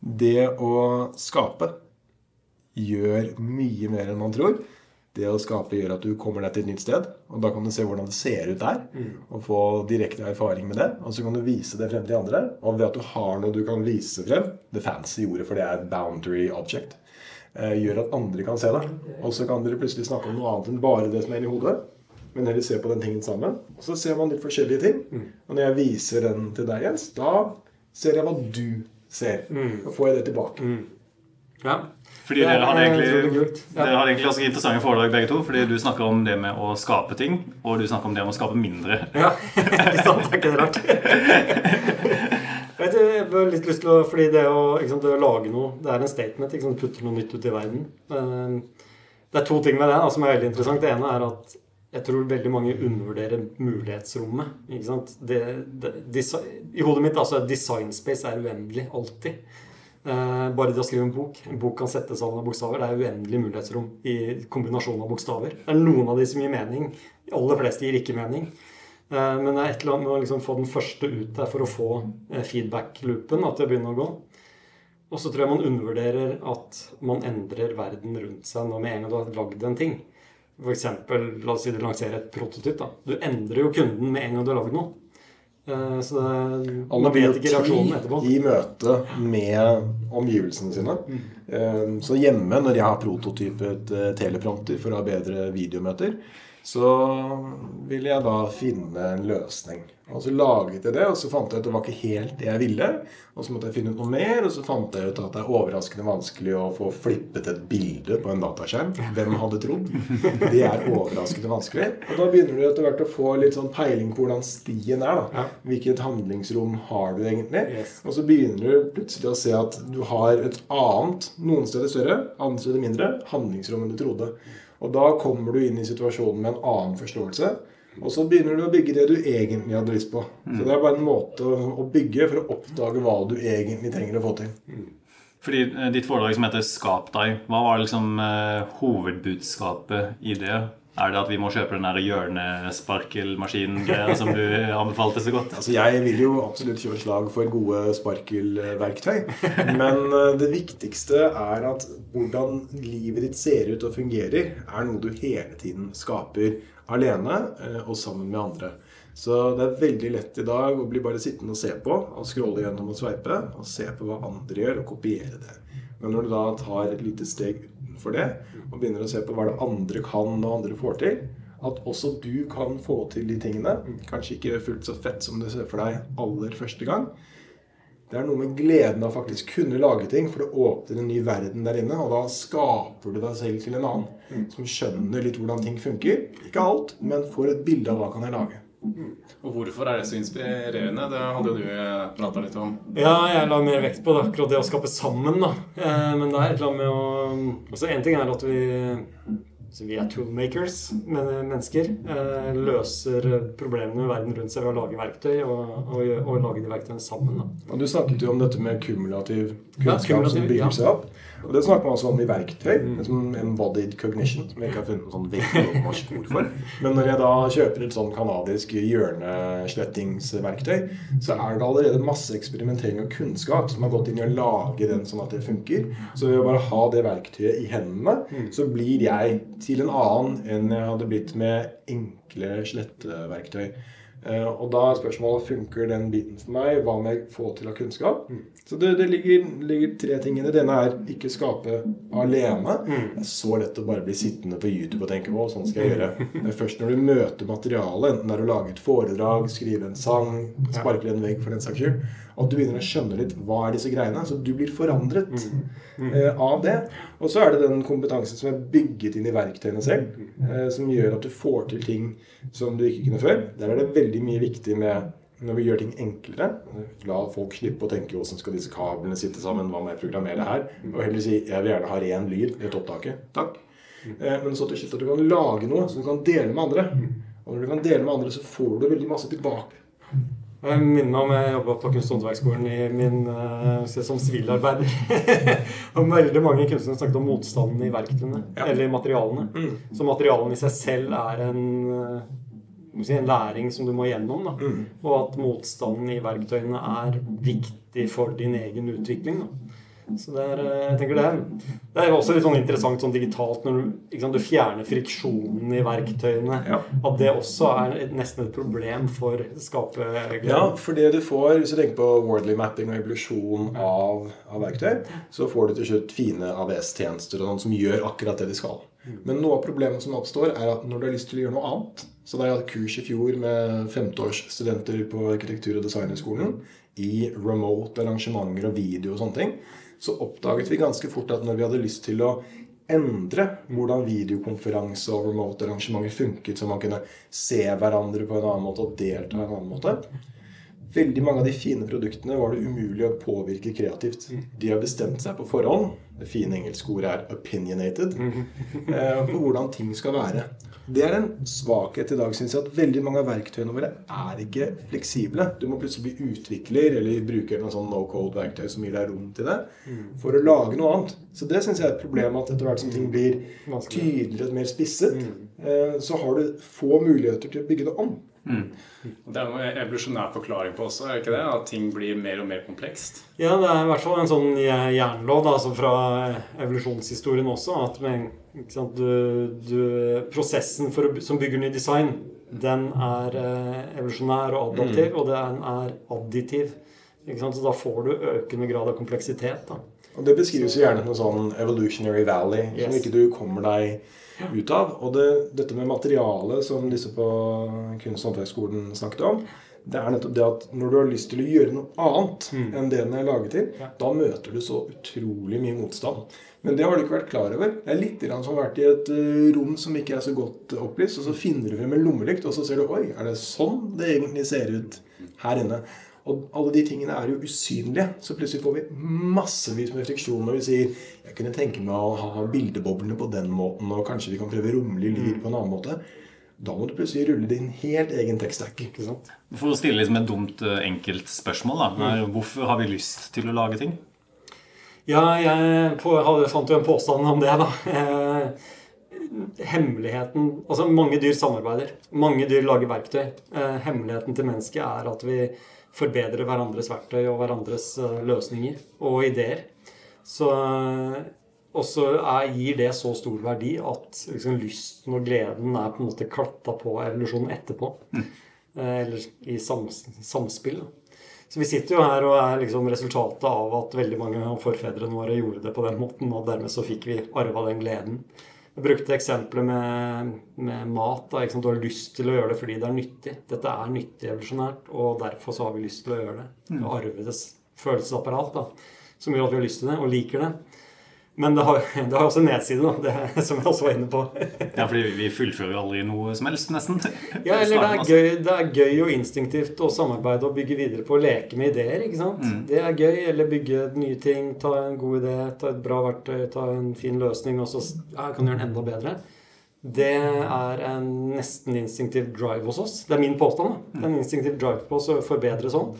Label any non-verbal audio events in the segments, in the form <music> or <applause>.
Det å skape gjør mye mer enn man tror. Det å skape gjør at du kommer deg til et nytt sted, og da kan du se hvordan det ser ut der. Og få direkte erfaring med det. Og så kan du vise det frem til andre. Og ved at du har noe du kan vise frem, det fancy ordet for det er boundary object, eh, gjør at andre kan se det. Og så kan dere plutselig snakke om noe annet enn bare det som er inni hodet. Men heller se på den tingen sammen. Og så ser man litt forskjellige ting. Og når jeg viser den til deg, Jens, da ser jeg hva du ser. Og får jeg det tilbake. Ja. Fordi Det er dere hadde, egentlig, dere hadde egentlig ganske interessante foredrag begge to. Fordi du snakker om det med å skape ting, og du snakker om det med å skape mindre. Ja, <laughs> ikke sant? Det er ikke det rart? Vet du, jeg har litt lyst til å, fordi det å, ikke sant, det å lage noe, det er en statement. Ikke sant? Putter noe nytt ut i verden. Eh, Det er to ting med det som er veldig interessant. Det ene er at jeg tror veldig mange undervurderer mulighetsrommet. ikke sant? Det, det, I hodet mitt altså, design space er uendelig. Alltid. Eh, bare det å skrive en bok. En bok kan settes av bokstaver. Det er uendelig mulighetsrom i kombinasjon av bokstaver. Det er noen av de som gir mening. De aller fleste gir ikke mening. Eh, Men det er et eller annet med å liksom få den første ut der for å få eh, feedback-loopen, at det begynner å gå. Og så tror jeg man undervurderer at man endrer verden rundt seg når med en gang du har lagd en ting. Eksempel, la oss si du lanserer et prototyp. da. Du endrer jo kunden med en gang du har lagd noe. Eh, Så det, man vet ikke reaksjonen etterpå. i møte med omgivelsene sine. Mm. Så hjemme, når jeg har prototypet eh, teleprompter for å ha bedre videomøter, så ville jeg da finne en løsning. Og så laget jeg det, og så fant jeg ut at det var ikke helt det jeg ville. Og så måtte jeg finne ut noe mer, og så fant jeg ut at det er overraskende vanskelig å få flippet et bilde på en dataskjerm. Hvem hadde trodd? Det er overraskende vanskelig. Og da begynner du etter hvert å få litt sånn peiling på hvordan stien er. da. Hvilket handlingsrom har du egentlig? Og så begynner du plutselig å se at du har et annet, noen steder større, andre steder mindre, handlingsrom enn du trodde. Og da kommer du inn i situasjonen med en annen forståelse. Og så begynner du å bygge det du egentlig hadde lyst på. Så det er bare en måte å bygge for å oppdage hva du egentlig trenger å få til. Fordi eh, ditt foredrag som heter 'Skap deg', hva var liksom eh, hovedbudskapet i det? Er det at vi må kjøpe den der hjørnesparkelmaskinen-greia som du anbefalte så godt? Altså, Jeg vil jo absolutt kjøre slag for gode sparkelverktøy. Men eh, det viktigste er at hvordan livet ditt ser ut og fungerer, er noe du hele tiden skaper alene eh, og sammen med andre. Så det er veldig lett i dag å bli bare sittende og se på, og scrolle gjennom og sveipe, og se på hva andre gjør, og kopiere det. Men når du da tar et lite steg utenfor det, og begynner å se på hva det andre kan og andre får til, at også du kan få til de tingene, kanskje ikke fullt så fett som du ser for deg aller første gang, det er noe med gleden av faktisk kunne lage ting, for det åpner en ny verden der inne. Og da skaper du deg selv til en annen som skjønner litt hvordan ting funker. Ikke alt, men får et bilde av hva kan jeg lage. Og hvorfor er det så inspirerende? Det hadde jo du prata litt om. Ja, jeg la mer vekt på det, akkurat det å skape sammen. da. Eh, Men det er et eller annet med å Altså, Én ting er at vi så vi er toolmakers, men mennesker. Eh, løser problemene med verden rundt seg ved å lage verktøy og, og, og lage de verktøyene sammen. da. Og Du snakket jo om dette med kumulativ Ja, kumulativ, som bygger ja. seg opp. Og Det snakker man også om i verktøy, som embodied cognition, som jeg ikke har funnet noe sånn veldig norsk ord for. Men når jeg da kjøper et sånn kanadisk hjørneslettingsverktøy, så er det allerede masse eksperimentering og kunnskap som har gått inn i å lage den sånn at det funker. Så ved å bare ha det verktøyet i hendene, så blir jeg til en annen enn jeg hadde blitt med enkle sletteverktøy. Eh, Og da er spørsmålet funker den biten for meg. Hva må jeg få til av kunnskap? Så det, det ligger, ligger tre ting i det. Ene er ikke skape alene. Det er så lett å bare bli sittende på YouTube og tenke på sånn skal jeg gjøre. Det er først når du møter materialet, enten det er å lage et foredrag, skrive en sang, sparkle en vegg for den saks skyld, at du begynner å skjønne litt hva er disse greiene. Så du blir forandret eh, av det. Og så er det den kompetansen som er bygget inn i verktøyene selv, eh, som gjør at du får til ting som du ikke kunne før. Der er det veldig mye viktig med når vi gjør ting enklere. La folk slippe å tenke hvordan skal disse kablene sitte sammen, hva må jeg programmere her? Og heller si jeg vil gjerne ha ren lyd i et opptaket. Takk. Eh, Men så til slutt at du kan lage noe som du kan dele med andre. Og når du kan dele med andre, så får du veldig masse tilbake. Jeg minner meg om jeg jobba på Kunst- og håndverksskolen i min uh, som sivilarbeider. <laughs> og veldig mange kunstnere snakket om motstanden i verktøyene, Ja. eller materialene. Så materialene i seg selv er en, eh, si, en læring som du må gjennom. Da. Og at motstanden i verktøyene er viktig for din egen utvikling. Da. Så det er, eh, jeg tenker det er, det er også litt sånn interessant sånn digitalt når du, sant, du fjerner friksjonen i verktøyene. Ja. At det også er et, nesten et problem for skaperglede. Ja, for det du får, hvis du tenker på Wordly mapping og evolusjon av, av verktøy, så får du til slutt fine AVS-tjenester og noen som gjør akkurat det de skal. Men noe av problemet som oppstår, er at når du har lyst til å gjøre noe annet Så da jeg hadde kurs i fjor med femteårsstudenter på arkitektur- og designerskolen i remote arrangementer og video og sånne ting, så oppdaget vi ganske fort at når vi hadde lyst til å endre hvordan videokonferanse og remote arrangementer funket, så man kunne se hverandre på en annen måte og delta på en annen måte Veldig mange av de fine produktene var det umulig å påvirke kreativt. De har bestemt seg på forhånd. Det fine engelske ordet er 'opinionated'. eh, på hvordan ting skal være. Det er en svakhet i dag, syns jeg, at veldig mange av verktøyene våre er ikke fleksible. Du må plutselig bli utvikler eller bruke noen sånn no code-verktøy som gir deg rom til det, for å lage noe annet. Så det syns jeg er et problem at etter hvert som ting blir tydeligere og mer spisset, eh, så har du få muligheter til å bygge det om. Det er en evolusjonær forklaring på også, er det ikke det? At ting blir mer og mer komplekst. Ja, det er i hvert fall en sånn jernlov da, altså fra evolusjonshistorien også. At med, ikke sant, du, du, prosessen for å, som bygger ny design, den er eh, evolusjonær og adaptiv, og den er additiv. Ikke sant? Så da får du økende grad av kompleksitet. da. Og Det beskrives jo gjerne som en sånn evolutionary valley som ikke du kommer deg ut av. Og det, dette med materialet som disse på kunst- og håndverksskolen snakket om, det er nettopp det at når du har lyst til å gjøre noe annet enn det den er laget til, Ja. da møter du så utrolig mye motstand. Men det har du ikke vært klar over. Det er litt som å ha vært i et eh, rom som ikke er så godt opplyst, og så finner du frem en lommelykt, og så ser du Oi, er det sånn det egentlig ser ut her inne? Og alle de tingene er jo usynlige. Så plutselig får vi massevis med friksjon når vi sier jeg kunne tenke meg å ha bildeboblene på den måten, og kanskje vi kan prøve rommelig lyd på en annen måte. Da må du plutselig rulle din helt egen tekststack. For å stille liksom et dumt, eh, enkelt spørsmål, da. Mm. Hvorfor har vi lyst til å lage ting? Ja, jeg på, fant jo en påstand om det, da. Eh, hemmeligheten Altså, mange dyr samarbeider. Mange dyr lager verktøy. Eh, hemmeligheten til mennesket er at vi forbedrer hverandres verktøy og hverandres eh, løsninger og ideer. Så og så er, gir det så stor verdi at liksom, lysten og gleden er på en måte klatta på evolusjonen etterpå. Mm. Eller i sams, samspill. Så vi sitter jo her og er liksom resultatet av at veldig mange av forfedrene våre gjorde det på den måten, og dermed så fikk vi arva den gleden. Jeg brukte eksempelet med, med mat. Da? Du har lyst til å gjøre det fordi det er nyttig. Dette er nyttig evolusjonært, og derfor så har vi lyst til å gjøre det. Mm. Arvedes følelsesapparat da, som gjør at vi har lyst til det, og liker det. Men det har, det har også en nedside, det, som jeg også var inne på. Ja, fordi vi fullfører aldri noe som helst, nesten. Ja, eller det er, altså. gøy, det er gøy og instinktivt å samarbeide og bygge videre på å leke med ideer. ikke sant? Det er gøy. Eller bygge nye ting, ta en god idé, ta et bra verktøy, ta en fin løsning, og så ja, kan du gjøre den enda bedre. Det er en nesten instinktiv drive hos oss. Det er min påstand. da. Det er en instinktiv drive på oss å forbedre sånn.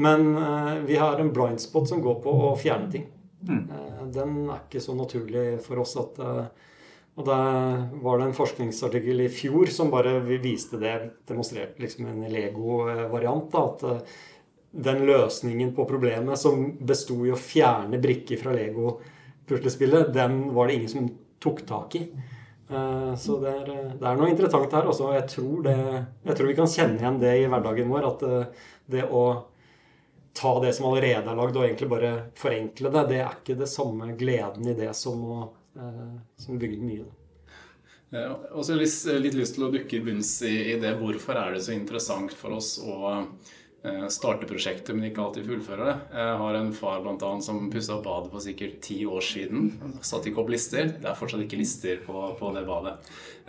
Men uh, vi har en blind spot som går på å fjerne ting. Eh, den er ikke så naturlig for oss at eh, og da var det en forskningsartikkel i fjor som bare viste det, demonstrerte liksom en Lego-variant. At eh, den løsningen på problemet som besto i å fjerne brikker fra Lego-puslespillet, den var det ingen som tok tak i. Så det er, det er noe interessant her. Også. Jeg, tror det, jeg tror vi kan kjenne igjen det i hverdagen vår. At det å ta det som allerede er lagd, og egentlig bare forenkle det, det er ikke det samme gleden i det som å eh, som bygge det nye. Jeg har også lyst, litt lyst til å dukke i bunns i det. Hvorfor er det så interessant for oss å eh, starte prosjektet, men ikke alltid fullfører det? Jeg har en far blant annet som pussa opp badet for sikkert ti år siden. Satt ikke opp lister. Det er fortsatt ikke lister på, på det badet.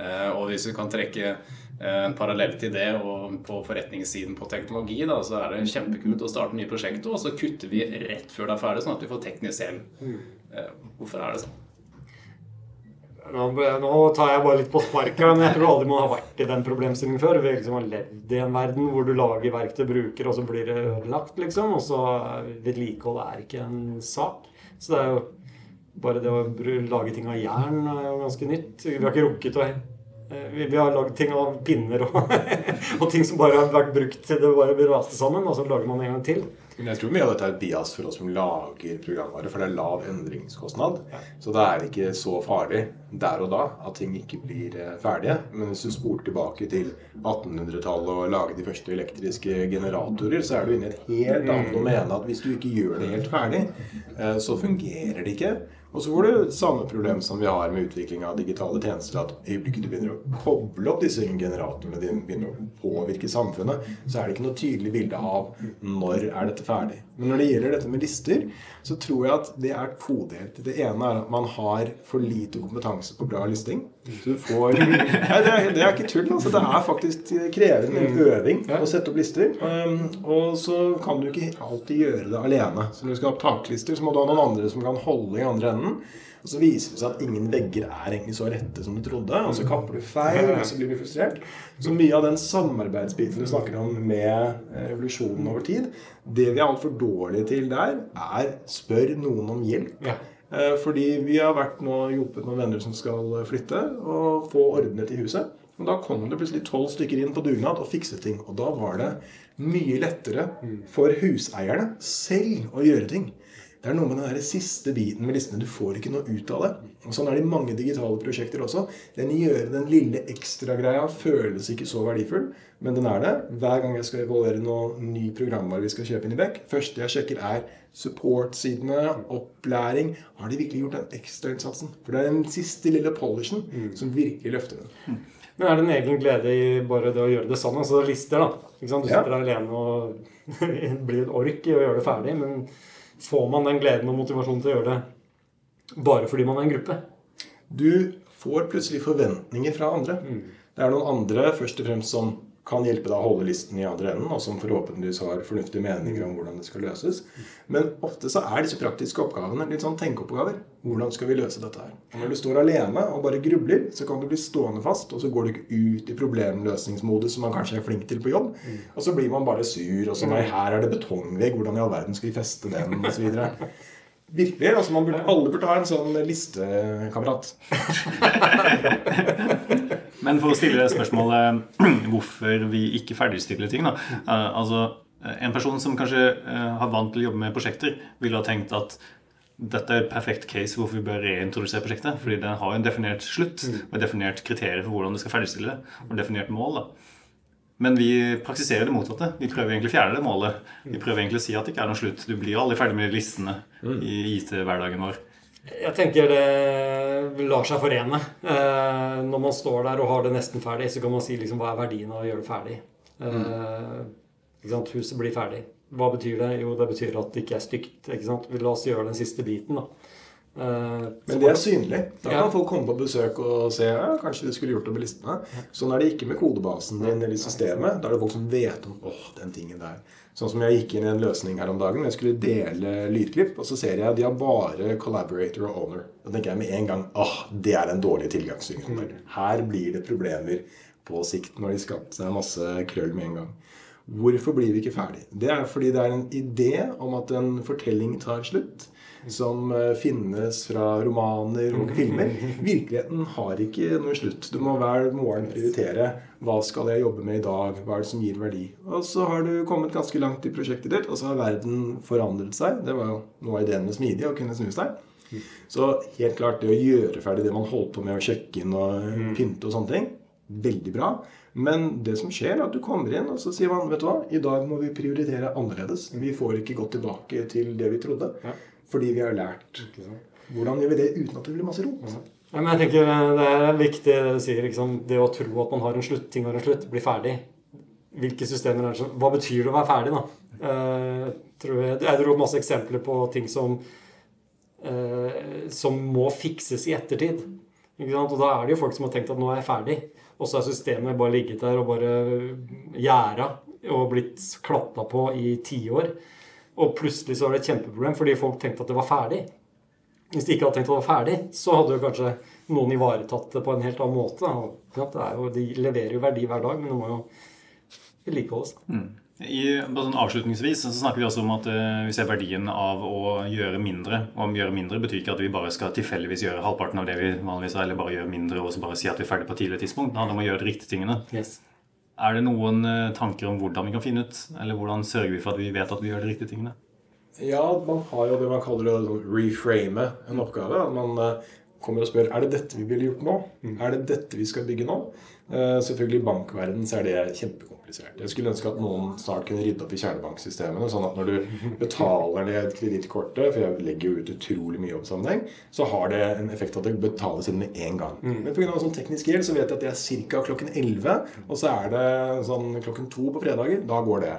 Eh, og hvis du kan trekke eh, en parallell til det og på forretningssiden på teknologi, da, så er det kjempekult å starte nye prosjekter, og så kutter vi rett før det er ferdig, sånn at vi får teknisk hjelp. Eh, hvorfor er det sånn? Nå, nå tar jeg bare litt på sparket, men jeg tror aldri man har vært i den problemstillingen før. Vi liksom har levd i en verden hvor du lager verktøy, bruker, og så blir det ødelagt, liksom. Og så vedlikehold er ikke en sak. Så det er jo bare det å lage ting av jern er jo ganske nytt. Vi har ikke rukket å eh, vi, vi har lagd ting av pinner og, <laughs> og ting som bare har vært brukt til det bare blir raste sammen, og så lager man en gang til. Men jeg tror mye av dette er et bias for oss som lager programvare, for det er lav endringskostnad. Så da er det ikke så farlig der og da at ting ikke blir eh, ferdige. Men hvis du spoler tilbake til 1800-tallet og lager de første elektriske generatorer, så er du inne i et helt annet domene at hvis du ikke gjør det helt ferdig, eh, så fungerer det ikke. Og så får du samme problem som vi har med utvikling av digitale tjenester. At øyeblikket du begynner å koble opp disse generatorene dine, begynner å påvirke samfunnet, så er det ikke noe tydelig bilde av når er dette ferdig. Men når det gjelder dette med lister, så tror jeg at det er todelt. Det ene er at man har for lite kompetanse på bra listing. Så du får <laughs> Nei, det, er, det er ikke tull. Altså. Det er faktisk krevende øving å sette opp lister. Um, og så kan du ikke alltid gjøre det alene. Så når du skal ha taklister, så må du ha noen andre som kan holde i andre enden. Og så viser det seg at ingen vegger er egentlig så rette som du trodde. Og så kapper du feil, og så blir du frustrert. Så mye av den samarbeidsbiten du snakker om med revolusjonen over tid, det vi er altfor dårlige til der, er spør noen om hjelp. Ja. Eh, Fordi vi har vært nå, hjulpet noen venner som skal flytte, og få ordnet i huset. Og da kom det plutselig tolv stykker inn på dugnad og fikset ting. Og da var det mye lettere for huseierne selv å gjøre ting. Det er noe med den der siste biten med listene. Du får ikke noe ut av det. Og Sånn er det i mange digitale prosjekter også. Den gjøre den lille ekstragreia føles ikke så verdifull, men den er det. Hver gang jeg skal evaluere noe ny programvare vi skal kjøpe inn i Beck, første jeg sjekker, er support-sidene, opplæring. Har de virkelig gjort den ekstrainnsatsen? For det er den siste lille polishen som virkelig løfter den. Men er det en egen glede i bare det å gjøre det sånn? Altså lister, da. Du Ja. sitter der alene og <laughs> blir et ork i å gjøre det ferdig. Men får man den gleden og motivasjonen til å gjøre det bare fordi man er en gruppe? Du får plutselig forventninger fra andre. Det er noen andre først og fremst som kan hjelpe deg å holde listen i andre enden, og som forhåpentligvis har fornuftige meninger om hvordan det skal løses. Men ofte så er disse praktiske oppgavene litt sånn tenkeoppgaver. Hvordan skal vi løse dette her? Og når du står alene og bare grubler, så kan du bli stående fast, og så går du ikke ut i problemløsningsmodus som man kanskje er flink til på jobb. Og så blir man bare sur, og så nei, her er det betongvegg, hvordan i all verden skal vi feste den, osv. Virkelig. altså man burde, Alle burde ha en sånn listekamerat. <laughs> Men for å stille det spørsmålet <clears throat> hvorfor vi ikke ferdigstiller ting, da. Eh, altså, en person som kanskje eh, har vant til å jobbe med prosjekter, ville ha tenkt at dette er et perfekt case hvorfor vi bør reintrodusere prosjektet. Fordi det har en definert slutt og et definert kriterier for hvordan du skal ferdigstille det. Og definert mål. da. Men vi praksiserer det motsatte. Vi prøver egentlig å fjerne det målet. Vi prøver egentlig å si at det ikke er noe slutt. Du blir aldri ferdig med listene i IT-hverdagen vår. Jeg tenker det lar seg forene. Eh, når man står der og har det nesten ferdig, så kan man si liksom, hva er verdien av å gjøre det ferdig. Eh, sant? Huset blir ferdig. Hva betyr det? Jo, det betyr at det ikke er stygt. Ikke? La oss gjøre den siste biten, da. Eh, Men det er synlig. Da kan folk komme på besøk og se ja, kanskje vi skulle gjort det på listene. Sånn er det ikke med kodebasen din eller systemet. Da er det folk som vet om åh, den tingen der. Sånn som jeg gikk inn i en løsning her om dagen. Jeg skulle dele lydklipp, og så ser jeg at de har bare collaborator og owner. Da tenker jeg med en gang åh, det er en dårlig tilgangsstyringsmodell. Her blir det problemer på sikt når de skapte seg masse krøll med en gang. Hvorfor blir vi ikke ferdig? Det er fordi det er en idé om at en fortelling tar slutt. Som eh, finnes fra romaner og filmer. <laughs> Virkeligheten har ikke noe slutt. Du må hver morgen prioritere hva skal jeg jobbe med i dag, hva er det som gir verdi. Og så har du kommet ganske langt i prosjektet ditt, og så har verden forandret seg. Det var jo noe av ideen med Smidig, å kunne snu seg. Så helt klart, det å gjøre ferdig det man holdt på med å sjekke inn og pynte og sånne ting, veldig bra. Men det som skjer, er at du kommer inn, og så sier man vet du hva, i dag må vi prioritere annerledes. Vi får ikke gått tilbake til det vi trodde, fordi vi har lært. Hvordan gjør vi det uten at det blir masse rot? Ja, men jeg tenker eh, Det er viktig det du sier. Liksom, det å tro at man har en slutt, ting har en slutt, blir ferdig. Hvilke systemer er det som Hva betyr det å være ferdig, da? Uh, tror jeg, jeg dro masse eksempler på ting som uh, som må fikses i ettertid. Ikke sant? Og da er det jo folk som har tenkt at nå er jeg ferdig. Og så er systemet bare ligget der og bare gjerda og blitt klatta på i tiår. Og plutselig så var det et kjempeproblem fordi folk tenkte at det var ferdig. Hvis de ikke hadde tenkt at det var ferdig, så hadde jo kanskje noen ivaretatt det på en helt annen måte. Er jo, de leverer jo verdi hver dag, men det må jo vedlikeholdes. I, sånn avslutningsvis så snakker vi også om at uh, vi ser verdien av å gjøre mindre. Og om å gjøre mindre betyr ikke at vi bare skal tilfeldigvis gjøre halvparten av det vi vanligvis har, eller bare gjøre mindre og så bare si at vi er ferdig på et tidligere tidspunkt. Det handler om å gjøre de riktige tingene. Yes. Er det noen eh, tanker om hvordan vi kan finne ut, eller hvordan sørger vi for at vi vet at vi gjør de riktige tingene? Ja, man har jo det man kaller å reframe en oppgave. Man eh, kommer og spør er det dette vi ville gjort nå. Er det dette vi skal bygge nå? Eh, selvfølgelig I bankverdenen så er det kjempekomplisert. Jeg skulle ønske at noen snart kunne rydde opp i kjernebanksystemene. Sånn at når du betaler ned kredittkortet, for jeg legger jo ut utrolig mye jobbsammenheng, så har det en effekt at det betales inn med en gang. Men pga. sånn teknisk gjeld så vet jeg at det er ca. klokken 11, og så er det sånn klokken to på fredager. Da går det.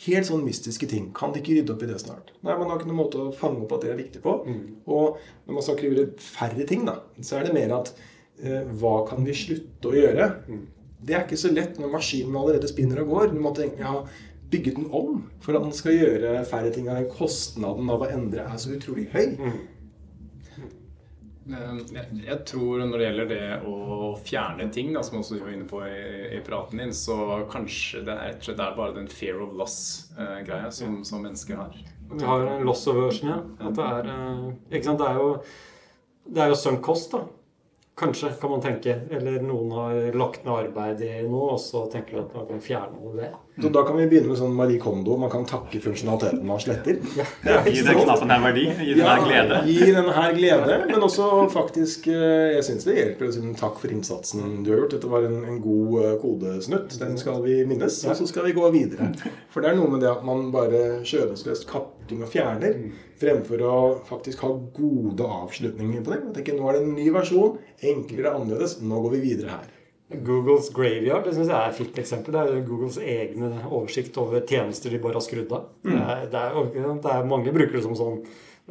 Helt sånn mystiske ting. Kan de ikke rydde opp i det snart? Nei, Man har ikke noen måte å fange opp at det er viktig på. Og når man snakker om færre ting, da, så er det mer at eh, hva kan vi slutte å gjøre? Det er ikke så lett når maskinen allerede spinner og går. Du må tenke ja, bygget den om for at den skal gjøre færre ting. Og kostnaden av å endre er så utrolig høy. Eh, Jeg, jeg tror når det gjelder det å fjerne ting, da, som også du var inne på i, i praten din, så kanskje det er, det er bare den fear of loss-greia som, som mennesker har. Vi har loss aversion, ja. At det er eh, Ikke sant. Det er jo, det er jo sunk cost, da. Kanskje, kan man tenke. Eller noen har lagt ned arbeid i noe, og så tenker de at man kan fjerne det. Så da kan vi begynne med sånn Marie Kondo. Man kan takke funksjonaliteten man sletter. <laughs> Gi den knappen her verdi. Gi den her glede. Gi den her glede, men også faktisk eh, Jeg syns det hjelper å si takk for innsatsen du har gjort. Dette var en, en god eh, kodesnutt. Den skal vi minnes, og så skal vi gå videre. For det er noe med det at man bare skjødesløst kapper ting og fjerner, fremfor å faktisk ha gode avslutninger på det. Jeg tenker, Nå er det en ny versjon. Enklere, annerledes. Nå går vi videre her. Googles Graveyard det synes jeg er et fint eksempel. Det er Googles egne oversikt over tjenester de bare har skrudd av. Det, er, det, er, det er mange brukere som sånn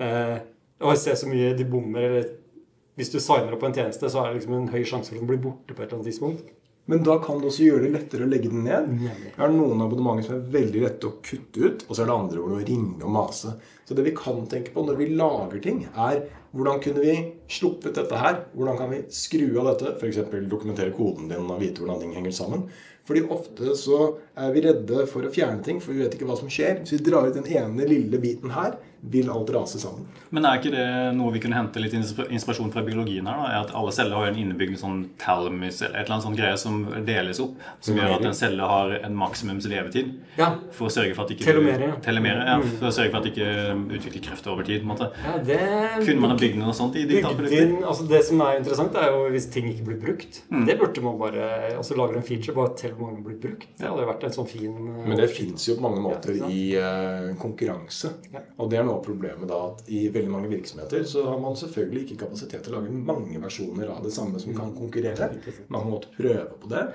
eh, Å, ser så mye de bommer, eller Hvis du signer opp på en tjeneste, så er det liksom en høy sjanse for at den blir borte på et eller annet tidspunkt. Men da kan det også gjøre det lettere å legge den ned. Jeg har noen abonnementer som er veldig lette å kutte ut, og så er det andre hvor du må ringe og mase. Så det vi kan tenke på når vi lager ting, er hvordan kunne vi sluppet dette her? Hvordan kan vi skru av dette? F.eks. dokumentere koden din og vite hvordan ting henger sammen. Fordi ofte så er vi redde for å fjerne ting, for vi vet ikke hva som skjer. Hvis vi drar ut den ene lille biten her, vil alt rase sammen. Men er ikke det noe vi kunne hente litt inspirasjon fra biologien her? da? At Alle celler har en innebygd sånn thalamus eller et eller annet sånn greie som deles opp. Som gjør at en celle har en maksimums levetid. Ja. For å sørge for at ikke Telomere. Telomere, ja. For å sørge for at ikke utvikler kreft over tid. på en måte. Ja, det Kunne man ha bygd noe sånt i digitale produkter? altså Det som er interessant, er jo hvis ting ikke blir brukt. Mm. Det burde man bare altså lage en feature bare til mange blir brukt. Det hadde vært en sånn fin eh, Men det fins jo på mange måter i eh, konkurranse. Og det er noe av problemet da at i veldig mange virksomheter så har man selvfølgelig ikke kapasitet til å lage mange versjoner av det samme som kan konkurrere. Man måtte prøve på det.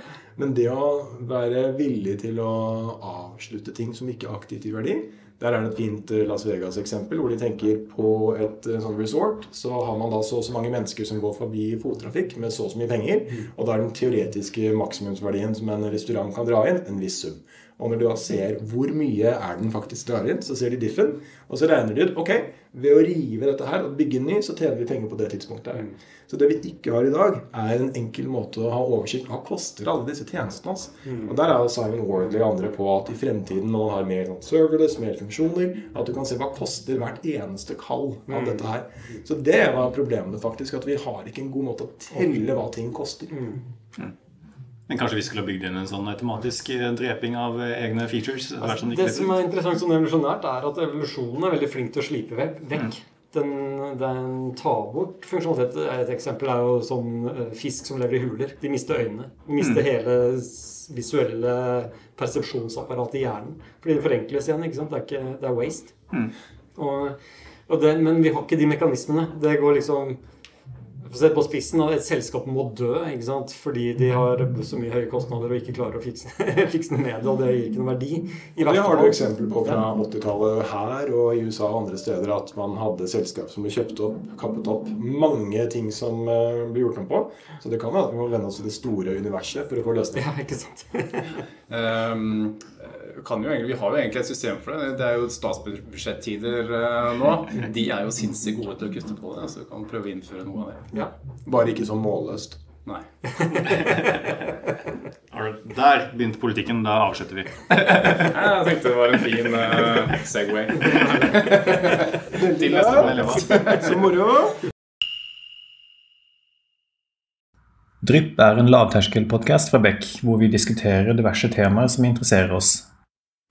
Men det å være villig til å avslutte ting som ikke aktivt i verdi Der er det et fint eh, Las Vegas-eksempel hvor de tenker på et eh, sånn resort. Så har man da så og så mange mennesker som går forbi fottrafikk med så og så mye penger. Og da er den teoretiske maksimumsverdien som en restaurant kan dra inn, en viss sum. Og når du da ser hvor mye er den faktisk drar inn, så ser de diffen. Og så regner de ut ok, ved å rive dette her og bygge ny, så tjener vi penger på det tidspunktet. her. Så det vi ikke har i dag, er en enkel måte å ha oversikt Hva koster alle disse tjenestene oss? Og der er jo Simon Wardley og andre på at i fremtiden når man har mer sånn serverless, mer funksjoner, at du kan se hva koster hvert eneste kall av dette her. Så det var problemet faktisk, at vi har ikke en god måte å telle hva ting koster. Men kanskje vi skulle ha bygd inn en sånn automatisk eh, dreping av eh, egne features? Altså, som de Det som er interessant sånn evolusjonært, er at evolusjonen er veldig flink til å slipe vekk. vekk. Den, den tar bort funksjonalitet. Et eksempel er jo sånn fisk som lever i huler. De mister øynene. De mister hele visuelle persepsjonsapparatet i hjernen. Fordi det forenkles igjen. ikke sant? Det er, ikke, det er waste. Og, og det, men vi har ikke de mekanismene. Det går liksom sette på spissen, at Et selskap må dø ikke sant? fordi de har så mye høye kostnader og ikke klarer å fikse, <laughs> fikse det med, og det gir ikke noen verdi. I Det har du eksempel på fra 80-tallet her og i USA og andre steder at man hadde selskap som ble kjøpt opp, kappet opp. Mange ting som uh, ble gjort om på. Så det kan være at vi må vende oss til det store universet for å få løsning. Ja, ikke sant? <laughs> Ehm, jo egentlig, vi har jo egentlig et system for det. Det er jo statsbudsjettider eh, nå. De er jo sinnssykt gode til å kutte på det, så vi kan prøve å innføre noe av det. Ja. Bare ikke så målløst. Nei. <laughs> Der begynte politikken. Da avslutter vi. <laughs> Jeg tenkte det var en fin eh, Segway. Til neste Ja, Så moro. Drypp er en lavterskelpodkast fra Beck, hvor vi diskuterer diverse temaer som interesserer oss.